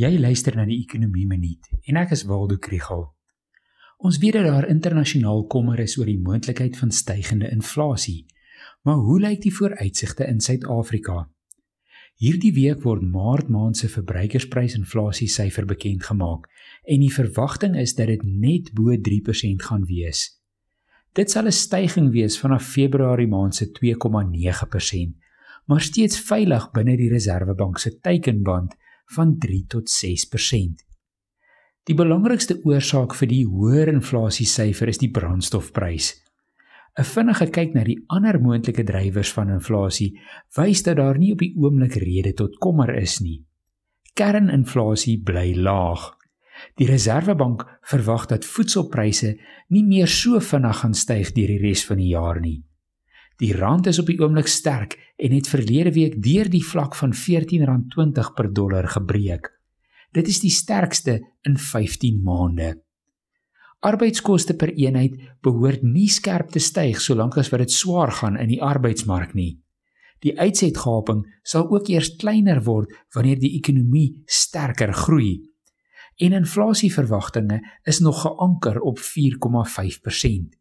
Jy luister na die Ekonomie Minuut en ek is Waldo Krugel. Ons weet dat daar internasionaal kommer is oor die moontlikheid van stygende inflasie. Maar hoe lyk die vooruitsigte in Suid-Afrika? Hierdie week word Maart maand se verbruikersprysinflasie syfer bekend gemaak en die verwagting is dat dit net bo 3% gaan wees. Dit sal 'n styging wees vanaf Februarie maand se 2,9%, maar steeds veilig binne die Reserwebank se teikenband van 3 tot 6%. Die belangrikste oorsaak vir die hoër inflasiesyfer is die brandstofprys. 'n Vinnige kyk na die ander moontlike drywers van inflasie wys dat daar nie op die oomblik rede tot kommer is nie. Kerninflasie bly laag. Die Reserwebank verwag dat voedselpryse nie meer so vinnig gaan styg deur die res van die jaar nie. Die rand is op die oomblik sterk en het verlede week deur die vlak van R14.20 per dollar gebreek. Dit is die sterkste in 15 maande. Arbeidskoste per eenheid behoort nie skerp te styg solank as wat dit swaar gaan in die arbeidsmark nie. Die uitsetgaping sal ook eers kleiner word wanneer die ekonomie sterker groei. En inflasieverwagtinge is nog geanker op 4,5%.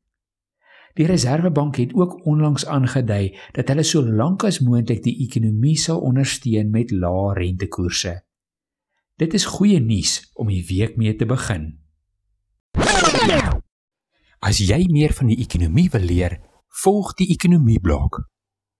Die Reserwebank het ook onlangs aangedui dat hulle so lank as moontlik die ekonomie sal ondersteun met lae rentekoerse. Dit is goeie nuus om die week mee te begin. As jy meer van die ekonomie wil leer, volg die ekonomie blok.